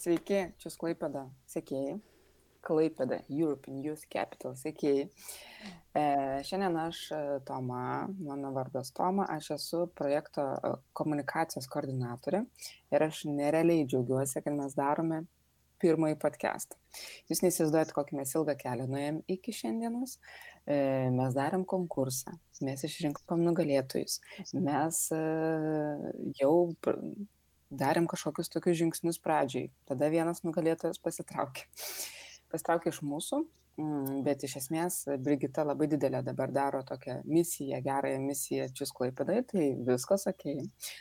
Sveiki, čia Sklaipeda sekėjai. Klaipeda European Youth Capital sekėjai. E, šiandien aš e, Toma, mano vardas Toma, aš esu projekto e, komunikacijos koordinatorė ir aš nerealiai džiaugiuosi, kad mes darome pirmąjį podcastą. Jūs neįsivaizduojate, kokį mes ilgą kelią nuėjom iki šiandienos. E, mes darėm konkursą, mes išrinkom nugalėtojus, mes e, jau darėm kažkokius tokius žingsnius pradžiai. Tada vienas nugalėtojas pasitraukė. Pasitraukė iš mūsų, Mm, bet iš esmės Brigita labai didelę dabar daro tokią misiją, gerąją misiją Čiusklaipėdai, tai viskas ok.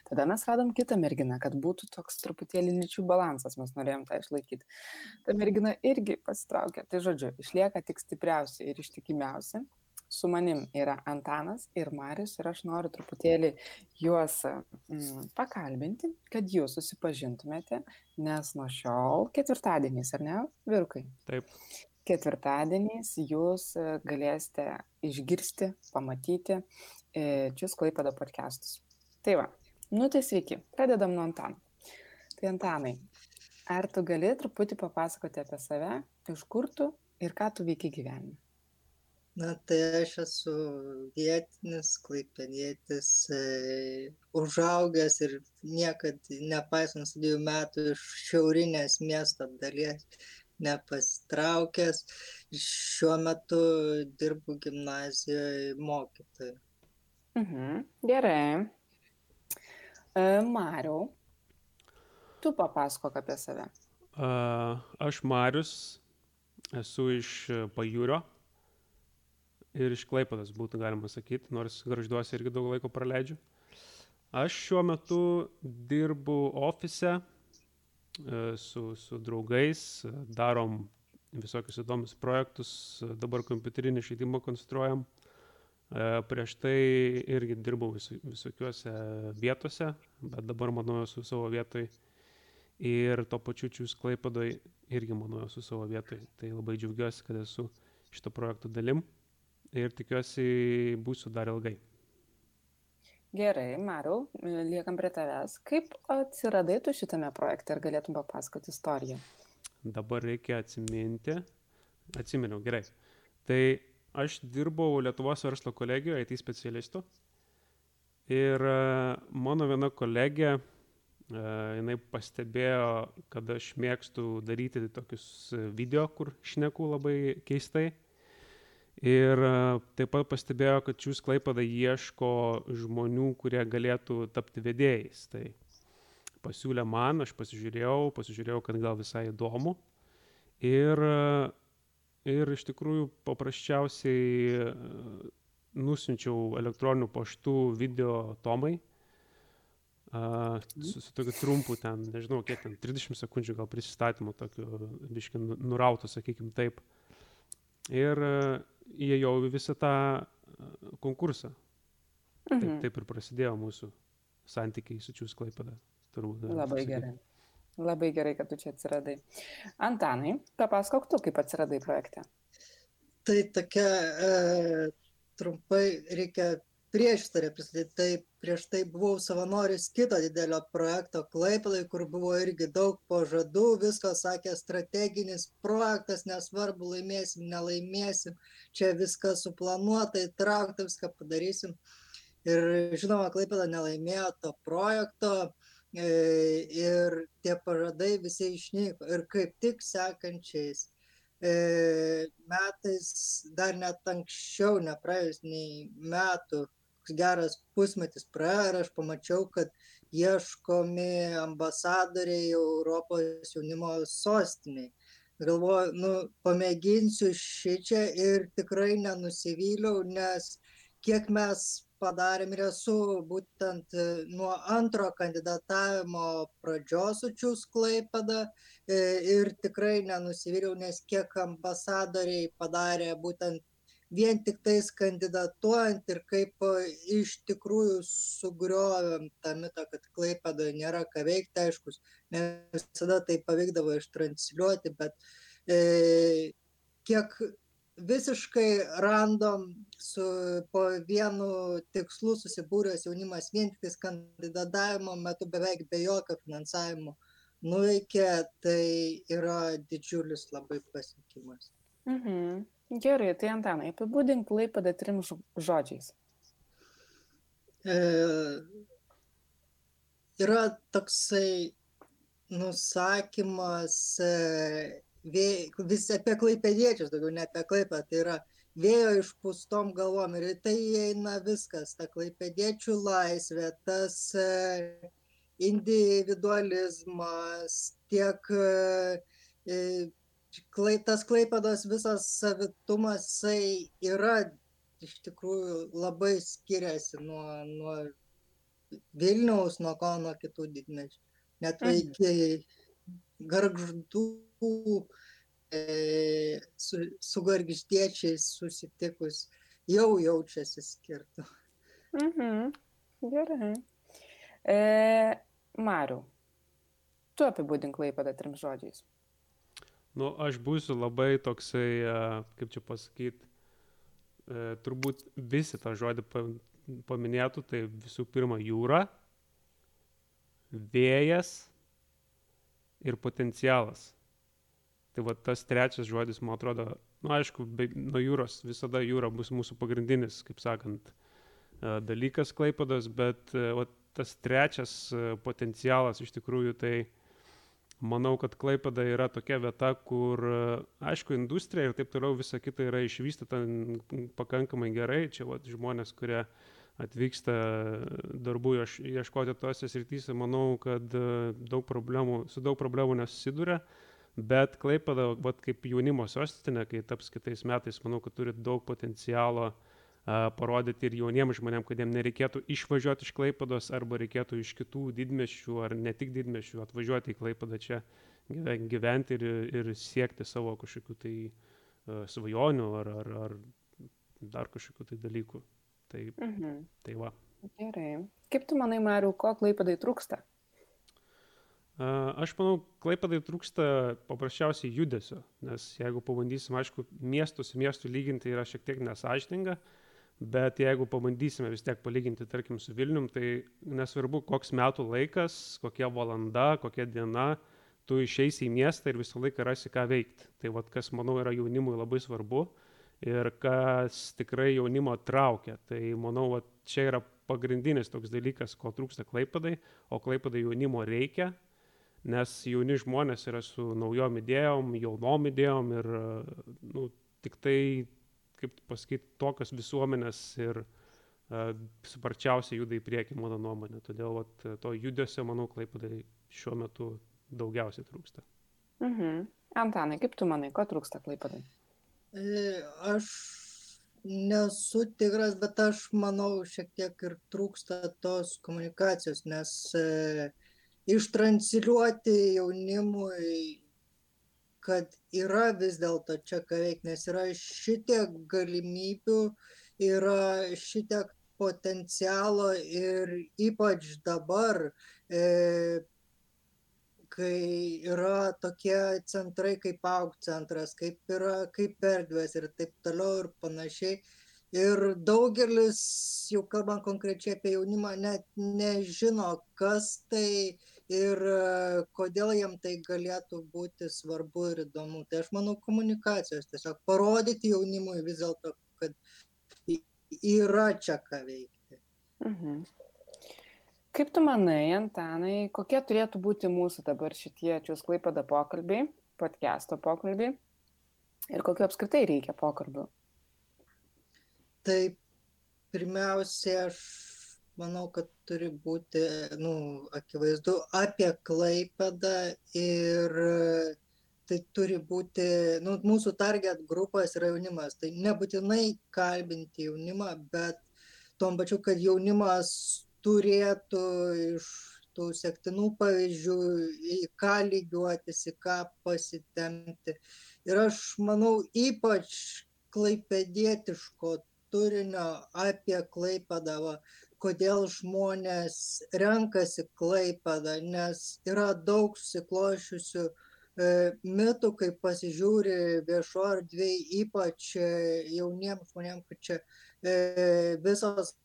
Tada mes radom kitą merginą, kad būtų toks truputėlį lyčių balansas, mes norėjom tą išlaikyti. Ta mergina irgi pasitraukė, tai žodžiu, išlieka tik stipriausi ir ištikimiausi. Su manim yra Antanas ir Marius ir aš noriu truputėlį juos mm, pakalbinti, kad jūs susipažintumėte, nes nuo šiol ketvirtadieniais, ar ne, Virkai? Taip ketvirtadieniais jūs e, galėsite išgirsti, pamatyti e, Čius Klaipėdo podcastus. Tai va, nu tai sveiki, pradedam nuo Antano. Tai Antanai, ar tu gali truputį papasakoti apie save, iš kur tu ir ką tu veiki gyvenime? Na, tai aš esu vietinis, klaipėdėtis, e, užaugęs ir niekad, nepaisant studijų metų, iš šiaurinės miesto dalies nepasitraukęs. Šiuo metu dirbu gimnazijoje mokytoju. Mhm, gerai. E, Mariau, tu papasakok apie save. Aš Marius, esu iš Pajūrio ir iš Klaipadas būtų galima sakyti, nors gražduosi irgi daug laiko praleidžiu. Aš šiuo metu dirbu ofise E, su, su draugais, darom visokius įdomius projektus, dabar kompiuterinį žaidimą konstruojam. E, prieš tai irgi dirbau vis, visokiuose vietose, bet dabar manau esu savo vietoj. Ir to pačiu čiūs Klaipadoj irgi manau esu savo vietoj. Tai labai džiaugiuosi, kad esu šito projekto dalim ir tikiuosi būsiu dar ilgai. Gerai, Mariau, liekam prie tavęs. Kaip atsiradai tu šitame projekte ir galėtum papasakoti istoriją? Dabar reikia atsiminti. Atsiminiau, gerai. Tai aš dirbau Lietuvos verslo kolegijoje IT specialistu. Ir e, mano viena kolegė, e, jinai pastebėjo, kad aš mėgstu daryti tokius video, kur šneku labai keistai. Ir e, taip pat pastebėjo, kad Čiūs Klaipada ieško žmonių, kurie galėtų tapti vedėjais. Tai pasiūlė man, aš pasižiūrėjau, pasižiūrėjau, kad gal visai įdomu. Ir, e, ir iš tikrųjų paprasčiausiai e, nusinčiau elektroniniu paštu video tomai. Uh, su, su tokiu trumpu ten, nežinau, kiek ten, 30 sekundžių gal prisistatymu, tokiu, biškai nurautų, sakykime taip. Ir įėjau į visą tą e, konkursą. Mhm. Taip, taip ir prasidėjo mūsų santykiai su Čiūs Klaipada. Labai gerai. Labai gerai, kad tu čia atsiradai. Antanai, papasakok tu, kaip atsiradai projekte. Tai tokia e, trumpai reikia priešistorę pristatyti. Tai prieš tai buvau savanoris kito didelio projekto Klaipėdai, kur buvo irgi daug pažadų, viskas sakė strateginis projektas, nesvarbu laimėsim, nelaimėsim, čia viskas suplanuota, įtraukta, viską padarysim. Ir žinoma, Klaipėda nelaimėjo to projekto e, ir tie pažadai visi išnyko. Ir kaip tik sekančiais e, metais, dar net anksčiau, nepraėjus nei metų, geras pusmetis praėjo ir aš pamačiau, kad ieškomi ambasadoriai Europos jaunimo sostiniai. Galvoju, nu, pamėginsiu šį čia ir tikrai nenusivyliau, nes kiek mes padarėm ir esu būtent e, nuo antro kandidatavimo pradžios učius Klaipada e, ir tikrai nenusivyliau, nes kiek ambasadoriai padarė būtent vien tiktais kandidatuojant ir kaip e, iš tikrųjų sugriovėm tą mitą, kad Klaipėdoje nėra ką veikti, aiškus, ne visada tai pavykdavo ištransliuoti, bet e, kiek visiškai random su po vienu tikslu susibūręs jaunimas vien tik kandidatavimo metu beveik be jokio finansavimo nuveikė, tai yra didžiulis labai pasiekimas. Mhm. Gerai, tai Antanai, apibūdink Klaipėdą trim žodžiais. E, yra toksai nusakymas e, vis apie klaipėdiečius, daugiau ne apie klaipę, tai yra vėjo išpūstom galvom ir tai įeina viskas, ta klaipėdiečių laisvė, tas e, individualizmas, tiek tas klaipėdos visas savitumas yra iš tikrųjų labai skiriasi nuo, nuo Vilniaus, nuo Kauno kitų didmečių. Net mhm. iki garždų e, su, su gargždiečiais susitikus jau jaučiasi skirtų. Mhm. Gerai. E, Mariu, tu apibūdink Klaipėdą trim žodžiais. Nu, aš būsiu labai toksai, kaip čia pasakyti, e, turbūt visi tą žodį paminėtų, tai visų pirma jūra, vėjas ir potencialas. Tai va tas trečias žodis, man atrodo, nu aišku, be, nuo jūros visada jūra bus mūsų pagrindinis, kaip sakant, e, dalykas klaipadas, bet e, va, tas trečias potencialas iš tikrųjų tai manau, kad Klaipada yra tokia vieta, kur, aišku, industrija ir taip toliau visa kita yra išvystyta pakankamai gerai. Čia va, žmonės, kurie atvyksta darbų ieškoti tose srityse, manau, kad daug problemų, su daug problemų nesusiduria. Bet Klaipada, kaip jaunimo sostinė, kai taps kitais metais, manau, kad turi daug potencialo uh, parodyti ir jauniems žmonėms, kad jiems nereikėtų išvažiuoti iš Klaipados arba reikėtų iš kitų didmešių ar ne tik didmešių atvažiuoti į Klaipadą čia gyventi ir, ir siekti savo kažkokių tai svajonių ar, ar, ar dar kažkokių tai dalykų. Tai, mhm. tai va. Gerai. Kaip tu manai, Mariu, ko Klaipadai trūksta? Aš manau, Klaipadai trūksta paprasčiausiai judesio, nes jeigu pabandysim, aišku, miestus miestų lyginti yra šiek tiek nesažininga, uh, bet jeigu pabandysime vis tiek palyginti, tarkim, su Vilnium, tai nesvarbu, koks metų laikas, kokia valanda, kokia diena, tu išeisi į miestą ir visą laiką rasi ką veikti. Tai vad, kas manau yra jaunimui labai svarbu ir kas tikrai jaunimo traukia. Tai manau, vat, čia yra pagrindinis toks dalykas, ko trūksta Klaipadai, o Klaipadai jaunimo reikia, nes jauni žmonės yra su naujom idėjom, jaunom idėjom ir nu, tik tai kaip pasakyti, tokios visuomenės ir uh, sparčiausiai juda į priekį, mano nuomonė. Todėl vat, to judesio, manau, klaipadai šiuo metu daugiausiai trūksta. Mhm. Antanai, kaip tu manai, ko trūksta klaipadai? E, aš nesu tikras, bet aš manau, šiek tiek ir trūksta tos komunikacijos, nes e, ištransliuoti jaunimui kad yra vis dėlto čia ką veikt, nes yra šitiek galimybių, yra šitiek potencialo ir ypač dabar, e, kai yra tokie centrai kaip aug centras, kaip yra, kaip erdvės ir taip toliau ir panašiai. Ir daugelis, jau kalbant konkrečiai apie jaunimą, net nežino, kas tai ir e, kodėl jam tai galėtų būti svarbu ir įdomu. Tai aš manau komunikacijos, tiesiog parodyti jaunimui vis dėlto, kad yra čia ką veikti. Mhm. Kaip tu manai, Antanai, kokie turėtų būti mūsų dabar šitie čiūs klaipada pokalbiai, podcast'o pokalbiai ir kokiu apskritai reikia pokalbių? Tai pirmiausia, aš manau, kad turi būti, nu, akivaizdu apie Klaipedą ir tai turi būti, nu, mūsų target grupas yra jaunimas. Tai nebūtinai kalbinti jaunimą, bet tom pačiu, kad jaunimas turėtų iš tų sektinų pavyzdžių, į ką lygiuotis, į ką pasitemti. Ir aš manau, ypač klaipėdietiško turinio apie Klaipadą, kodėl žmonės renkasi Klaipadą, nes yra daug susiklošiusių e, mitų, kai pasižiūri viešo erdvėje, ypač e, jauniems žmonėms, kad čia e, visos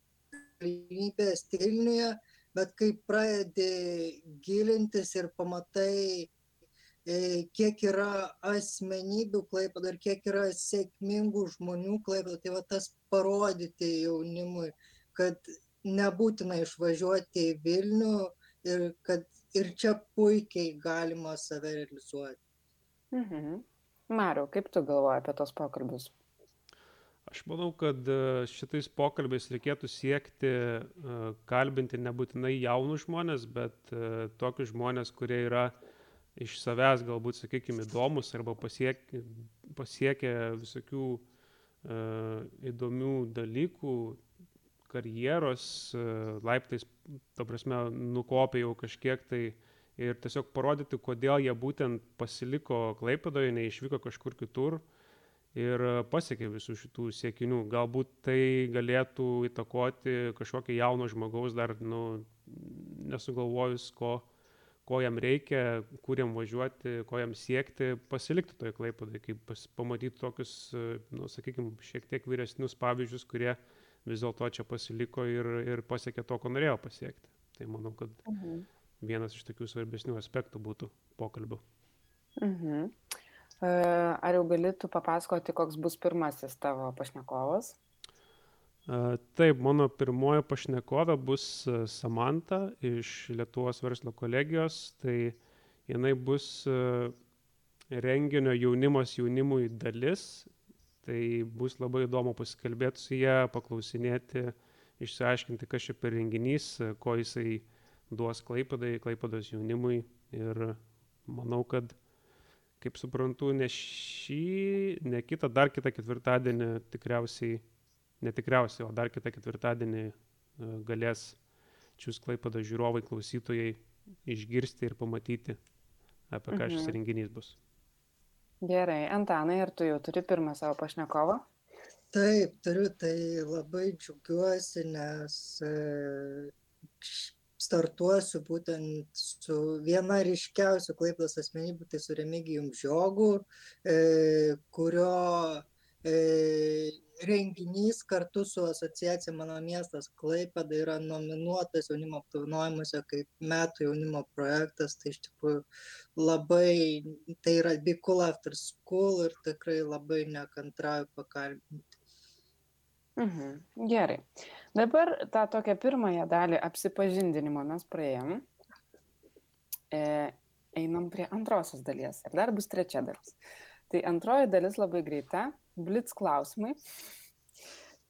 galimybės Vilniuje, bet kai pradedi gilintis ir pamatai, kiek yra asmenybių klaipado ir kiek yra sėkmingų žmonių klaipado, tai va tas parodyti jaunimui, kad nebūtina išvažiuoti į Vilnių ir kad ir čia puikiai galima save realizuoti. Mhm. Mariu, kaip tu galvoji apie tos pokalbius? Aš manau, kad e, šitais pokalbiais reikėtų siekti e, kalbinti nebūtinai jaunus žmonės, bet e, tokius žmonės, kurie yra iš savęs galbūt, sakykime, įdomus arba pasiekia, pasiekia visokių įdomių dalykų, karjeros laiptais, ta prasme, nukopė jau kažkiek tai ir tiesiog parodyti, kodėl jie būtent pasiliko Klaipadoje, neišvyko kažkur kitur ir pasiekė visų šitų siekinių. Galbūt tai galėtų įtakoti kažkokį jauno žmogaus dar nu, nesugalvojus, ko, ko jam reikia, kur jam važiuoti, ko jam siekti, pasilikti toje klaipadai, kaip pamatyti tokius, nu, sakykime, šiek tiek vyresnius pavyzdžius, kurie vis dėlto čia pasiliko ir, ir pasiekė to, ko norėjo pasiekti. Tai manau, kad mhm. vienas iš tokių svarbesnių aspektų būtų pokalbių. Mhm. E, ar jau galėtų papasakoti, koks bus pirmasis tavo pašnekovas? E, taip, mano pirmoji pašnekovė bus e, Samanta iš Lietuvos verslo kolegijos. Tai jinai bus renginio jaunimas jaunimui dalis. Tai bus labai įdomu pasikalbėti su ją, paklausinėti, išsiaiškinti, kas čia per renginys, ko jisai duos Klaipadai, Klaipados jaunimui. Ir manau, kad kaip suprantu, ne šį, ne kitą, dar kitą ketvirtadienį tikriausiai, netikriausiai, o dar kitą ketvirtadienį e, galės čiūs klaipada žiūrovai, klausytojai išgirsti ir pamatyti, apie ką mhm. šis renginys bus. Gerai, Antanai, ar tu jau turi pirmą savo pašnekovą? Taip, turiu, tai labai džiaugiuosi, nes e, startuosiu būtent su viena ryškiausių Klaipėdos asmenybių, tai su Remigijum Žiogu, e, kurio e, renginys kartu su asociacija Mano miestas Klaipėda yra nominuotas jaunimo apdovanojimuose kaip metų jaunimo projektas. Tai iš tikrųjų labai, tai yra Be Cool After School ir tikrai labai nekantrauju pakalbinti. Mhm. Gerai. Dabar tą tokią pirmąją dalį apsipažindinimo mes praėjom. E, einam prie antrosios dalies. Ir dar bus trečia dalis. Tai antroji dalis labai greita. Blitz klausimai.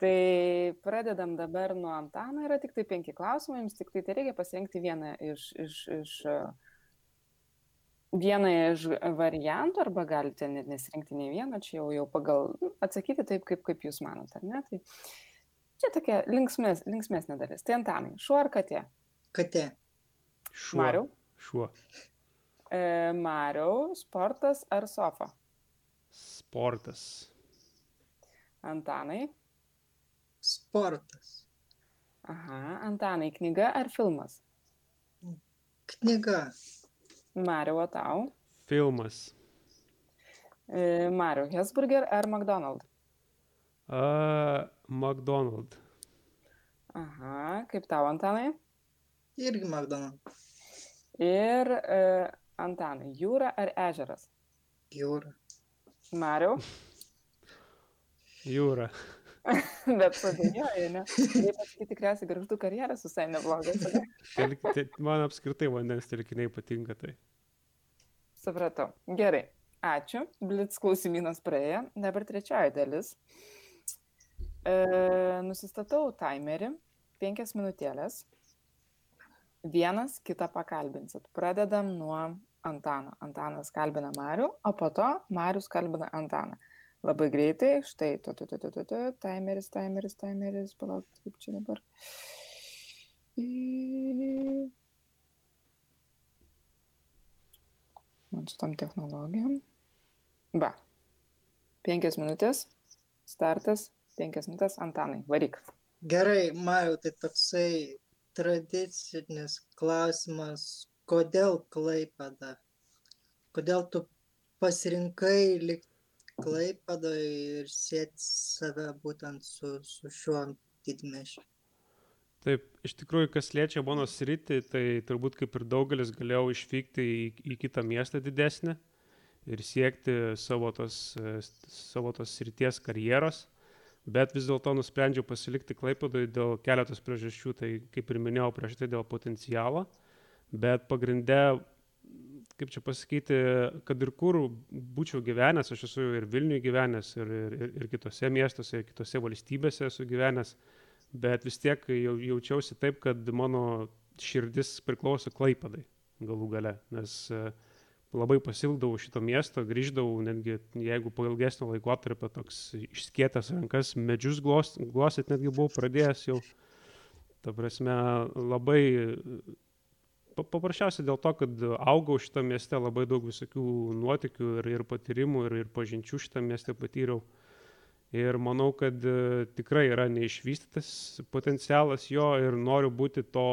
Tai pradedam dabar nuo Antano. Yra tik tai penki klausimai. Jums tik tai, tai reikia pasirinkti vieną iš, iš, iš vieną iš variantų arba galite net nesirinkti nei vieno, čia jau, jau pagal nu, atsakyti taip, kaip, kaip jūs manote, ar ne? Tai čia tokia linksmės, linksmėsnė dalis. Tai Antanai, šuo ar katė? Katė. Šuo. Mariau? Šuo. E, Mariau, sportas ar sofa? Sportas. Antanai? Sportas. Aha, Antanai, knyga ar filmas? Knyga. Mariau, o tau? Filmas. E, Mariau, Hesburger ar McDonald's? Uh, McDonald's. Aha, kaip tau, Antanai? Irgi McDonald's. Ir uh, Antanai, jūra ar ežeras? Jūra. Mariau? jūra. Bet padėjoji, ne? Taip, pasakyti, tikriausiai garždų karjeras visai neblogas. Man apskritai vandens telkiniai patinka tai. Supratau. Gerai. Ačiū. Blitz klausimynas praėjo. Dabar trečioji dalis. E, nusistatau timerį. Penkias minutėlės. Vienas kitą pakalbinsit. Pradedam nuo Antano. Antanas kalbina Marių, o po to Marius kalbina Antaną labai greitai, štai, tu, tu, tu, tu, tu, tu, timeris, timeris, timeris, palauk, kaip čia dabar. Man su tom technologijom. Va. Penkias minutės, startas, penkias minutės, Antanai, varyk. Gerai, Mariu, tai toksai tradicinis klausimas, kodėl Klaipada? Kodėl tu pasirinkai likti Klaipėdoje ir sėti save būtent su, su šiuo didmešiu. Taip, iš tikrųjų, kas liečia mano sritį, tai turbūt kaip ir daugelis galėjau išvykti į, į kitą miestą didesnį ir siekti savo tos, savo tos srities karjeros, bet vis dėlto nusprendžiau pasilikti Klaipėdui dėl keletos priežasčių, tai kaip ir minėjau prieš tai dėl potencialo, bet pagrindė kaip čia pasakyti, kad ir kur būčiau gyvenęs, aš esu ir Vilniuje gyvenęs, ir, ir, ir kitose miestuose, ir kitose valstybėse esu gyvenęs, bet vis tiek jau, jaučiausi taip, kad mano širdis priklauso Klaipadai galų gale, nes e, labai pasilgdavau šito miesto, grįždavau, netgi jeigu po ilgesnio laikotarpio toks išskėtęs rankas, medžius glosyti netgi buvau pradėjęs jau. Ta prasme, labai Paprasčiausiai dėl to, kad augau šitą miestą, labai daug visokių nuotikių ir, ir patyrimų ir, ir pažinčių šitą miestą patyriau. Ir manau, kad e, tikrai yra neišvystytas potencialas jo ir noriu būti to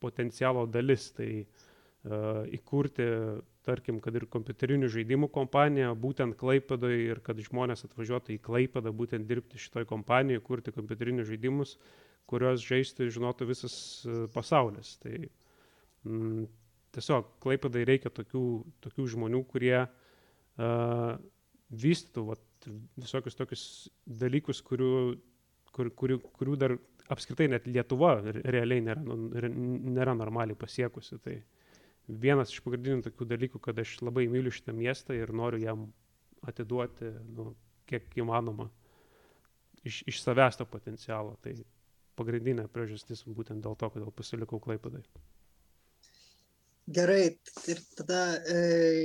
potencialo dalis. Tai uh, įkurti, tarkim, kad ir kompiuterinių žaidimų kompaniją, būtent Klaipadoje ir kad žmonės atvažiuotų į Klaipadą būtent dirbti šitoj kompanijoje, kurti kompiuterinius žaidimus, kuriuos žaistų ir žinotų visas e, pasaulis. Tai uh, mm, tiesiog Klaipadai reikia tokių, tokių žmonių, kurie uh, vystytų vat, visokius tokius dalykus, kurių, kur, kurių, kurių dar apskritai net Lietuva realiai nėra, nu, nėra normaliai pasiekusi. Tai vienas iš pagrindinių tokių dalykų, kad aš labai myliu šitą miestą ir noriu jam atiduoti, nu, kiek įmanoma, iš, iš savęs to potencialo. Tai pagrindinė priežastis būtent dėl to, kodėl pasilikau Klaipadai. Gerai, ir tada e,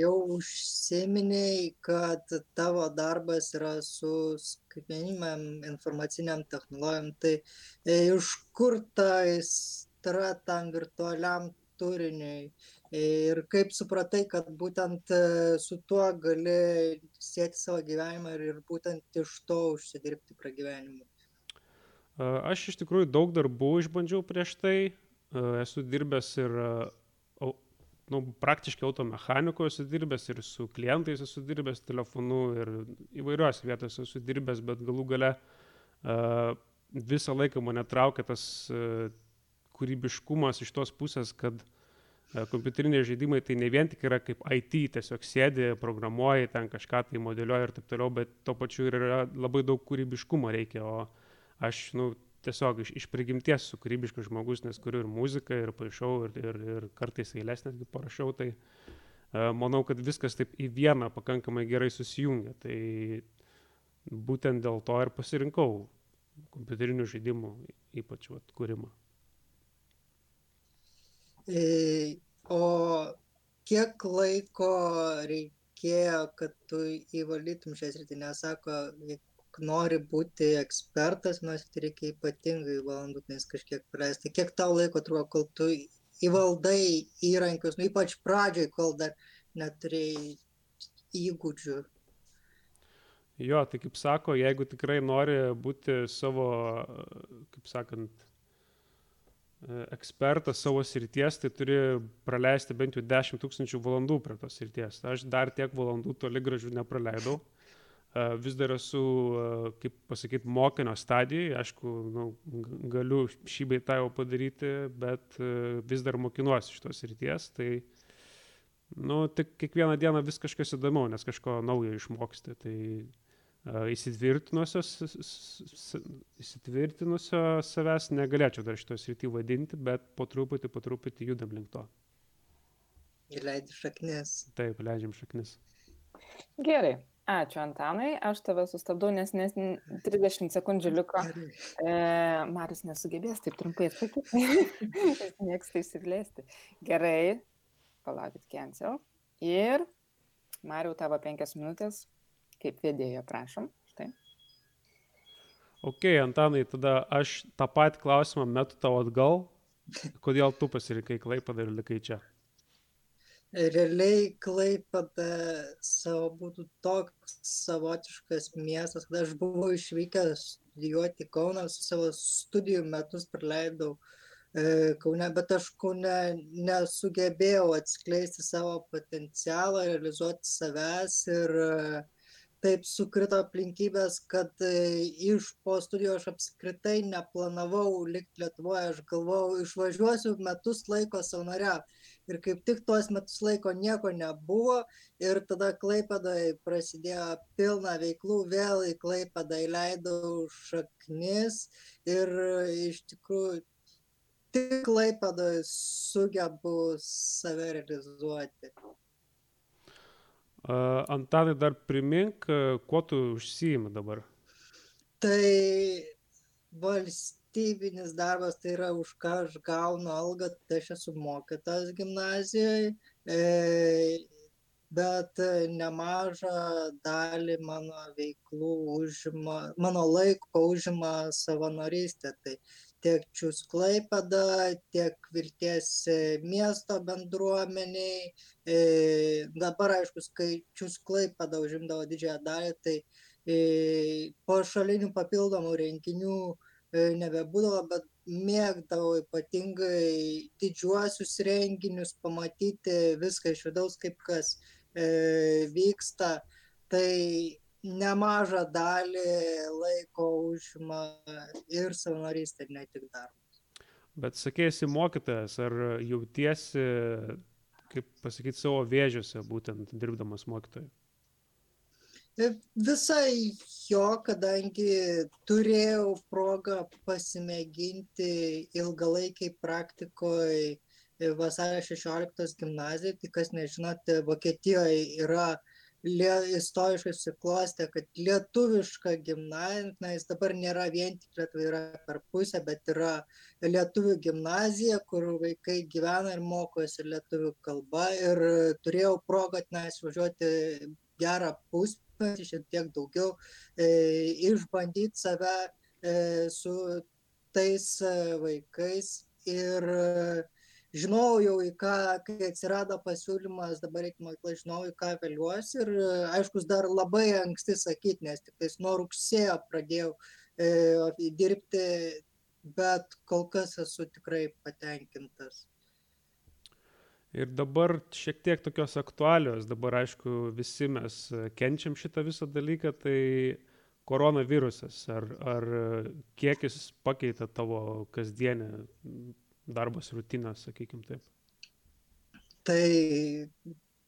jau užsiminėjai, kad tavo darbas yra su skaitmeniniam informaciniam technologijom, tai e, iš kur ta aistra tam virtualiam turiniui ir kaip supratai, kad būtent e, su tuo gali sėti savo gyvenimą ir, ir būtent iš to užsidirbti pragyvenimą. Aš iš tikrųjų daug darbų išbandžiau prieš tai, esu dirbęs ir nu, praktiškai automechaniko esu dirbęs ir su klientais esu dirbęs telefonu ir įvairiuose vietose esu dirbęs, bet galų gale uh, visą laiką mane traukia tas uh, kūrybiškumas iš tos pusės, kad uh, kompiuteriniai žaidimai tai ne vien tik yra kaip IT, tiesiog sėdi, programuoji, ten kažką tai modeliuoji ir taip toliau, bet to pačiu ir yra labai daug kūrybiškumo reikia, o aš, nu, tiesiog iš, iš prigimties su kūrybiškas žmogus, nes kuriu ir muziką, ir paišau, ir, ir, ir kartais eilės netgi parašau, tai uh, manau, kad viskas taip į vieną pakankamai gerai susijungia. Tai būtent dėl to ir pasirinkau kompiuterinių žaidimų, ypač vat, kūrimą. E, o kiek laiko reikėjo, kad tu įvalytum šią sritį, nes sako, nori būti ekspertas, nors tai reikia ypatingai valandų, nes kažkiek praleisti. Kiek tau laiko truko, kol tu įvaldai įrankius, nu, ypač pradžioj, kol dar neturėjai įgūdžių. Jo, tai kaip sako, jeigu tikrai nori būti savo, kaip sakant, ekspertas savo srities, tai turi praleisti bent jau 10 tūkstančių valandų prie tos srities. Aš dar tiek valandų toli gražu nepraleidau vis dar esu, kaip pasakyti, mokinio stadijai, aišku, nu, galiu šį beitą jau padaryti, bet vis dar mokinuosi šitos ryties, tai, nu, tik kiekvieną dieną vis kažkas įdomiau, nes kažko naujo išmoksti, tai įsitvirtinusio, savęs negalėčiau dar šitos rytį vadinti, bet po truputį, po truputį judam link to. Įleidži šaknis. Taip, leidžiam šaknis. Gerai, Ačiū Antanai, aš tave sustabdau, nes, nes 30 sekundžių liko. E, Marius nesugebės taip trumpai atsakyti. Jis mėgsta išsiplėsti. Gerai, palaukit, cancel. Ir Mariu, tavo penkias minutės, kaip vedėjo, prašom. Štai. Ok, Antanai, tada aš tą patį klausimą metu tau atgal. Kodėl tu pasirinkai Klaipadą ir likai čia? Realiai Klaipėda savo būtų toks savotiškas miestas, kad aš buvau išvykęs studijuoti Kauną, su savo studijų metus praleidau e, Kaune, bet aš Kaune nesugebėjau atskleisti savo potencialą, realizuoti savęs ir taip sukrito aplinkybės, kad e, iš po studijų aš apskritai neplanavau likti Lietuvoje, aš galvojau, išvažiuosiu metus laiko savanorią. Ir kaip tik tuos metus laiko nieko nebuvo ir tada Klaipėdai prasidėjo pilna veiklų, vėl į Klaipėdą įleidau šaknis ir iš tikrųjų tik Klaipėdai sugebu save realizuoti. Antanai, dar primink, kuo tu užsijimi dabar? Tai valstybinis darbas, tai yra už ką aš gaunu algą, tai aš esu mokytas gimnazijoje, bet nemažą dalį mano veiklų užima, mano laiko užima savanorystė. Tai tiek čius klaipėda tiek vilties miesto bendruomenei e, dabar aišku skaičius klaipėda užimdavo didžiąją dalį tai e, pašalinių papildomų renginių e, nebebūdavo bet mėgdavau ypatingai didžiuosius renginius pamatyti viską iš vidaus kaip kas vyksta. Tai nemažą dalį laiko užima ir savanorystė, ne tik darbas. Bet sakėsi mokytojas, ar jautiesi, kaip pasakyti, savo vėžiuose, būtent dirbdamas mokytoju? E, visai jo, kadangi turėjau progą pasimėginti ilgalaikiai praktikoje vasario 16 gimnazijoje, tai kas nežinote, Vokietijoje yra lie, istoriškai susiklostė, kad lietuviška gimnazija, na, jis dabar nėra vien tik Lietuvai yra per pusę, bet yra lietuvių gimnazija, kur vaikai gyvena ir mokosi lietuvių kalba. Ir turėjau progą ten išvažiuoti gerą pusmetį, šiek tiek daugiau, e, išbandyti save e, su tais e, vaikais. Ir e, žinojau jau į ką kai atsirado pasiūlymas dabar eit į mokyklą žinojau į ką veliuosi ir aiškus dar labai anksti sakyt nes tiktais nuo rugsėjo pradėjau e, dirbti bet kol kas esu tikrai patenkintas. Ir dabar šiek tiek tokios aktualios, dabar aišku visi mes kenčiam šitą visą dalyką, tai koronavirusas, ar, ar kiek jis pakeitė tavo kasdienę darbas rutina, sakykim taip? Tai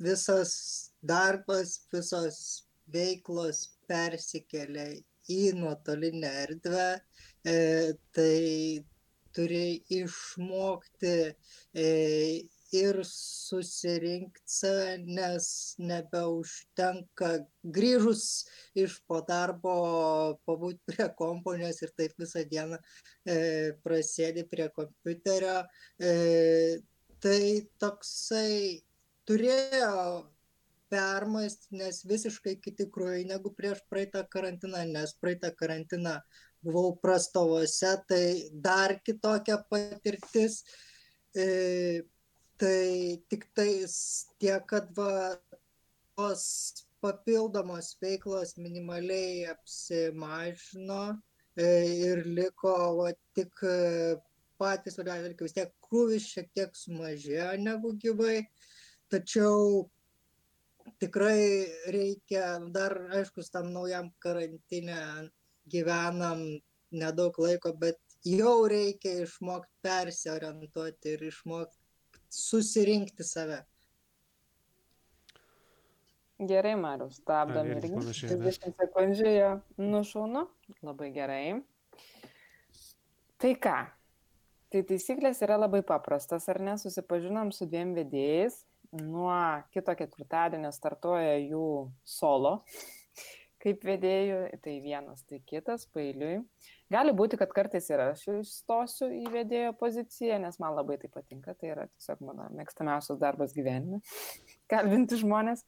visas darbas, visos veiklos persikelia į nuotolinę erdvę, e, tai turi išmokti e, ir susirinkt save, nes nebeužtenka grįžus iš po darbo pabūt prie kompo, nes ir taip visą dieną e, prasėdi prie kompiuterio. E, tai toksai turėjo permasti, nes visiškai kiti krūviai negu prieš praeitą karantiną, nes praeitą karantiną buvau prastovose, tai dar kitokia patirtis. E, tai tiktais tiek, kad va, tos papildomos veiklos minimaliai apsimažino e, ir liko va, tik e, patys svarbiausi dalykai, vis tiek krūvis šiek tiek sumažėjo negu gyvai, tačiau tikrai reikia, dar aišku, tam naujam karantinę gyvenam nedaug laiko, bet jau reikia išmokti persiorientuoti ir išmokti susirinkti save. Gerai, Marius, stabdom irgi. 30 sekundžių jo nušaunu. Labai gerai. Tai ką? Tai taisyklės yra labai paprastas, ar ne? Susipažinom su dviem vedėjais. Nuo kito ketvirtadienio startuoja jų solo kaip vedėjų, tai vienas, tai kitas, pailiui. Gali būti, kad kartais ir aš įstosiu į vedėjo poziciją, nes man labai tai patinka, tai yra tiesiog mano mėgstamiausias darbas gyvenime - kalbinti žmonės.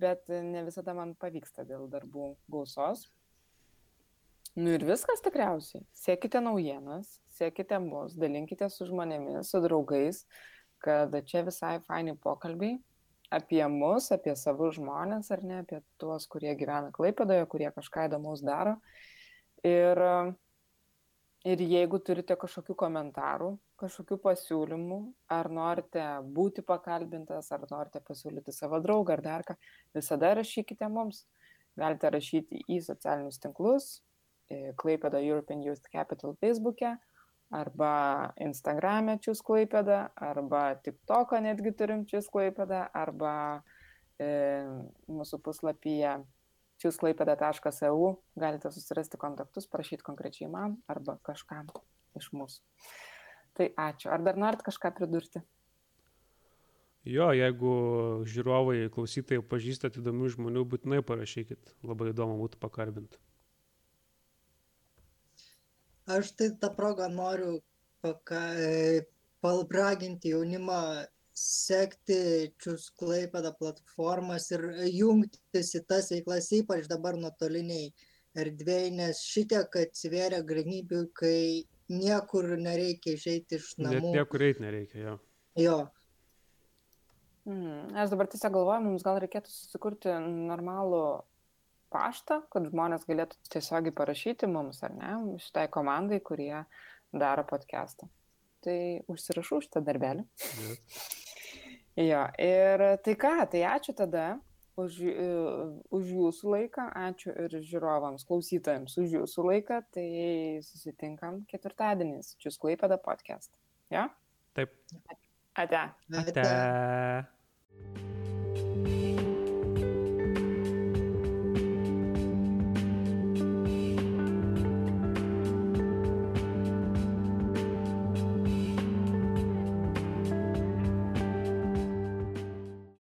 Bet ne visada man pavyksta dėl darbų gausos. Nu ir viskas tikriausiai. Sėkite naujienas, sėkite mus, dalinkite su žmonėmis, su draugais, kad čia visai faini pokalbiai apie mus, apie savus žmonės, ar ne, apie tuos, kurie gyvena Klaipadoje, kurie kažką įdomaus daro. Ir Ir jeigu turite kažkokių komentarų, kažkokių pasiūlymų, ar norite būti pakalbintas, ar norite pasiūlyti savo draugą ar dar ką, visada rašykite mums. Galite rašyti į socialinius tinklus, Klaipėda European Youth Capital Facebook'e, arba Instagram'e Čius Klaipėda, arba TikTok'ą netgi turim Čius Klaipėda, arba e, mūsų puslapyje čiūsklaipėda.eu galite susirasti kontaktus, prašyti konkrečiai man arba kažkam iš mūsų. Tai ačiū. Ar dar norit kažką pridurti? Jo, jeigu žiūrovai, klausytojai pažįstat įdomių žmonių, būtinai parašykit. Labai įdomu būtų pakarbinti. Aš tai tą progą noriu paka, palbraginti jaunimą sekti čius klaipėda platformas ir jungtis į tas veiklas, ypač dabar nuotoliniai erdvėjai, nes šitiek atsiveria galimybių, kai niekur nereikia išeiti iš namų. Net niekur eiti nereikia, jo. Jo. Mm, aš dabar tiesiog galvoju, mums gal reikėtų susikurti normalų paštą, kad žmonės galėtų tiesiogiai parašyti mums, ar ne, šitai komandai, kurie daro podcastą. Tai užsirašau šitą darbelį. Yes. Jo, ir tai ką, tai ačiū tada už, e, už jūsų laiką, ačiū ir žiūrovams, klausytojams už jūsų laiką, tai susitinkam ketvirtadienis, čia Sklaipėda podcast. Ja? Taip. Ate. Ate. Ate.